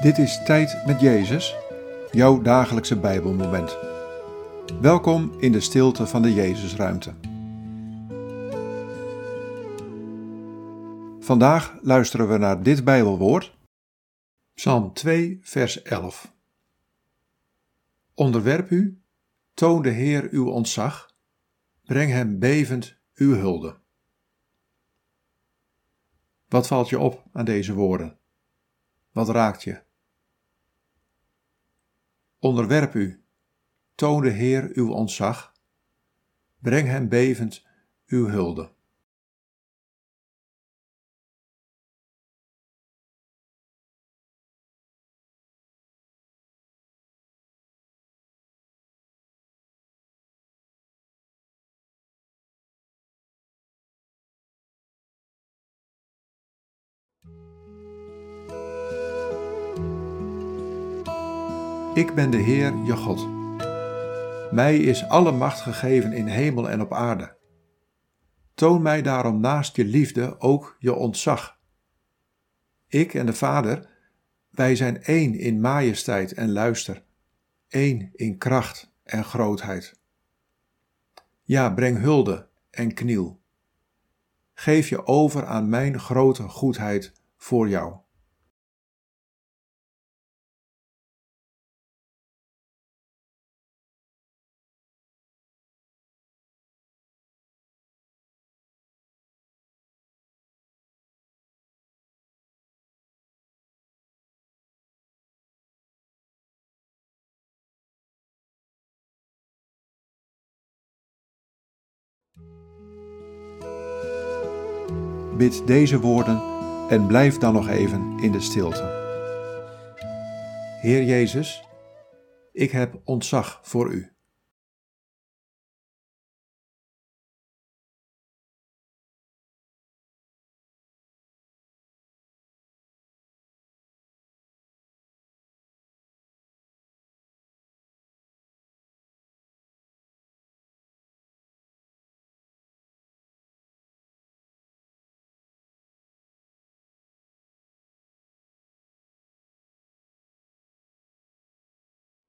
Dit is Tijd met Jezus, jouw dagelijkse Bijbelmoment. Welkom in de stilte van de Jezusruimte. Vandaag luisteren we naar dit Bijbelwoord, Psalm 2, vers 11. Onderwerp u, toon de Heer uw ontzag, breng hem bevend uw hulde. Wat valt je op aan deze woorden? Wat raakt je? Onderwerp u, toon de Heer uw ontzag, breng hem bevend uw hulde. Ik ben de Heer, je God. Mij is alle macht gegeven in hemel en op aarde. Toon mij daarom naast je liefde ook je ontzag. Ik en de Vader, wij zijn één in majesteit en luister, één in kracht en grootheid. Ja, breng hulde en kniel. Geef je over aan mijn grote goedheid voor jou. Bid deze woorden en blijf dan nog even in de stilte. Heer Jezus, ik heb ontzag voor U.